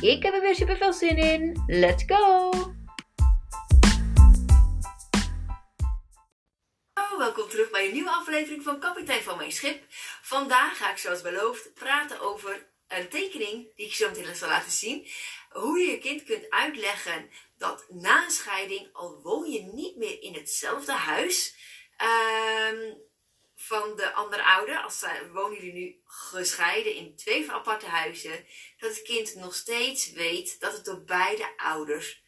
Ik heb er weer super veel zin in. Let's go! welkom terug bij een nieuwe aflevering van Kapitein van Mijn Schip. Vandaag ga ik zoals beloofd praten over een tekening die ik zo meteen zal laten zien. Hoe je je kind kunt uitleggen dat na een scheiding, al woon je niet meer in hetzelfde huis, ehm, van de andere ouder, als wonen jullie nu gescheiden in twee aparte huizen, dat het kind nog steeds weet dat het door beide ouders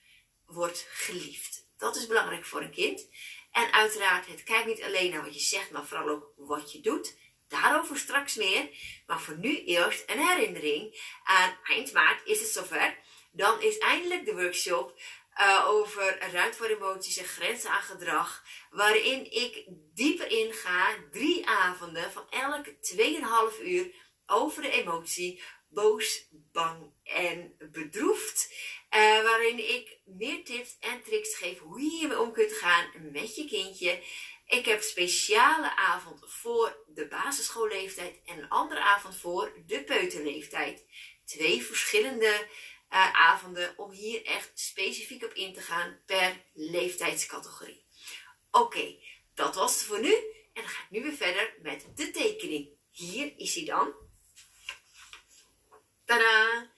wordt geliefd. Dat is belangrijk voor een kind. En uiteraard, het kijkt niet alleen naar wat je zegt, maar vooral ook wat je doet. Daarover straks meer. Maar voor nu eerst een herinnering. Aan eind maart is het zover. Dan is eindelijk de workshop uh, over ruimte voor emoties en grenzen aan gedrag. Waarin ik dieper inga, drie avonden van elke 2,5 uur over de emotie boos, bang en bedroefd. Uh, waarin ik meer tips en tricks geef hoe je hiermee om kunt gaan met je kindje. Ik heb speciale avond voor de basisschoolleeftijd en een andere avond voor de peuterleeftijd. Twee verschillende uh, avonden om hier echt specifiek op in te gaan per leeftijdscategorie. Oké, dat was het voor nu. En dan ga ik nu weer verder met de tekening. Hier is hij dan. Tadaa!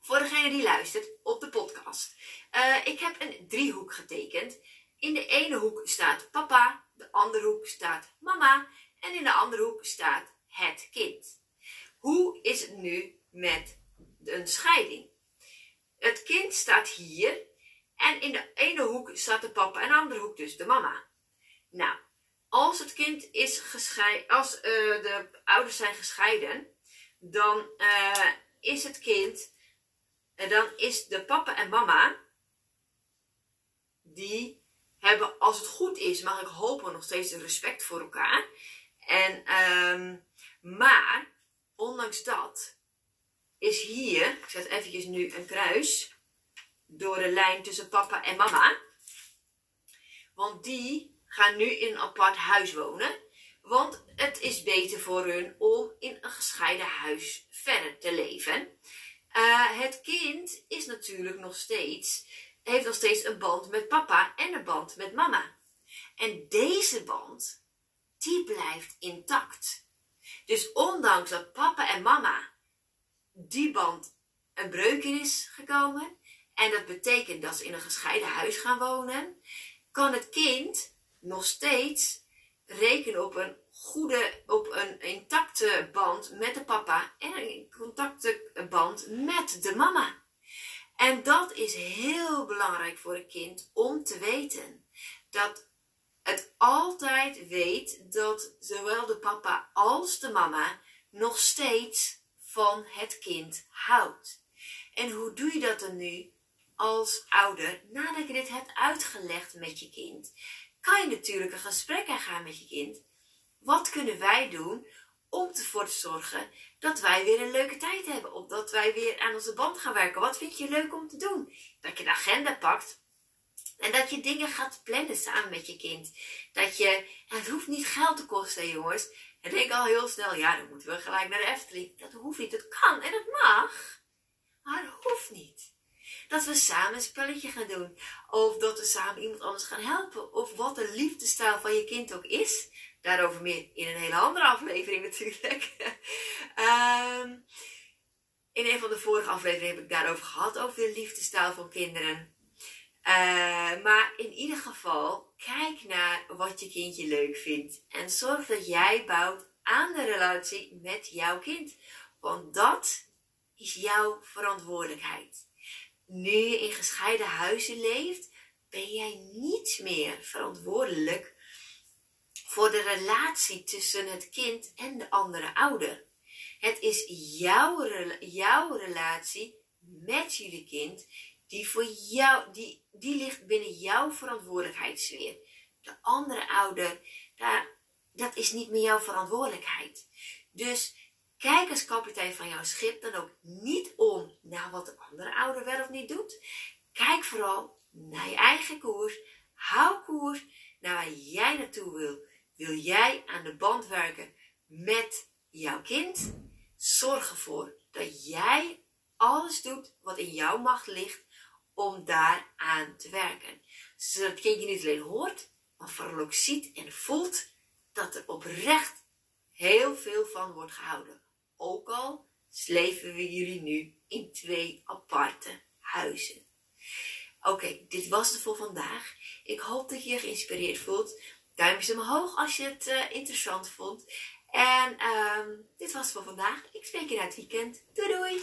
Voor degene die luistert op de podcast. Uh, ik heb een driehoek getekend. In de ene hoek staat papa, de andere hoek staat mama en in de andere hoek staat het kind. Hoe is het nu met een scheiding? Het kind staat hier en in de ene hoek staat de papa en in de andere hoek dus de mama. Nou, als het kind is gescheiden, als uh, de ouders zijn gescheiden, dan uh, is het kind, en dan is de papa en mama, die hebben, als het goed is, mag ik hopen, nog steeds respect voor elkaar. En, um, maar, ondanks dat, is hier, ik zet eventjes nu een kruis door de lijn tussen papa en mama. Want die gaan nu in een apart huis wonen. Want het is beter voor hun om in een gescheiden huis verder te leven. Uh, het kind is natuurlijk nog steeds, heeft nog steeds een band met papa en een band met mama. En deze band, die blijft intact. Dus ondanks dat papa en mama die band een breuk in is gekomen. En dat betekent dat ze in een gescheiden huis gaan wonen. Kan het kind nog steeds rekenen op een goede, op een intacte band met de papa en een contacte band met de mama. En dat is heel belangrijk voor een kind om te weten. Dat het altijd weet dat zowel de papa als de mama nog steeds van het kind houdt. En hoe doe je dat dan nu als ouder nadat je dit hebt uitgelegd met je kind? Kan je natuurlijk een gesprek aangaan met je kind. Wat kunnen wij doen om ervoor te zorgen dat wij weer een leuke tijd hebben? Of dat wij weer aan onze band gaan werken? Wat vind je leuk om te doen? Dat je de agenda pakt en dat je dingen gaat plannen samen met je kind. Dat je, het hoeft niet geld te kosten, jongens. En denk al heel snel, ja, dan moeten we gelijk naar de Efteling. Dat hoeft niet. Dat kan en dat mag. Maar dat hoeft niet. Dat we samen een spelletje gaan doen. Of dat we samen iemand anders gaan helpen. Of wat de liefdestaal van je kind ook is. Daarover meer in een hele andere aflevering natuurlijk. um, in een van de vorige afleveringen heb ik daarover gehad. Over de liefdestaal van kinderen. In ieder geval, Kijk naar wat je kindje leuk vindt en zorg dat jij bouwt aan de relatie met jouw kind. Want dat is jouw verantwoordelijkheid. Nu je in gescheiden huizen leeft, ben jij niet meer verantwoordelijk voor de relatie tussen het kind en de andere ouder. Het is jouw, jouw relatie met jullie kind die voor jou, die, die ligt binnen jouw verantwoordelijkheidssfeer. De andere ouder, daar, dat is niet meer jouw verantwoordelijkheid. Dus kijk als kapitein van jouw schip dan ook niet om naar wat de andere ouder wel of niet doet. Kijk vooral naar je eigen koers. Hou koers naar waar jij naartoe wil. Wil jij aan de band werken met jouw kind? Zorg ervoor dat jij alles doet wat in jouw macht ligt om daar aan te werken. Zodat het kindje niet alleen hoort, maar vooral ook ziet en voelt dat er oprecht heel veel van wordt gehouden. Ook al sleven we jullie nu in twee aparte huizen. Oké, dit was het voor vandaag. Ik hoop dat je je geïnspireerd voelt. Duimpjes omhoog als je het uh, interessant vond. En um, dit was het voor vandaag. Ik spreek je na het weekend. Doei doei!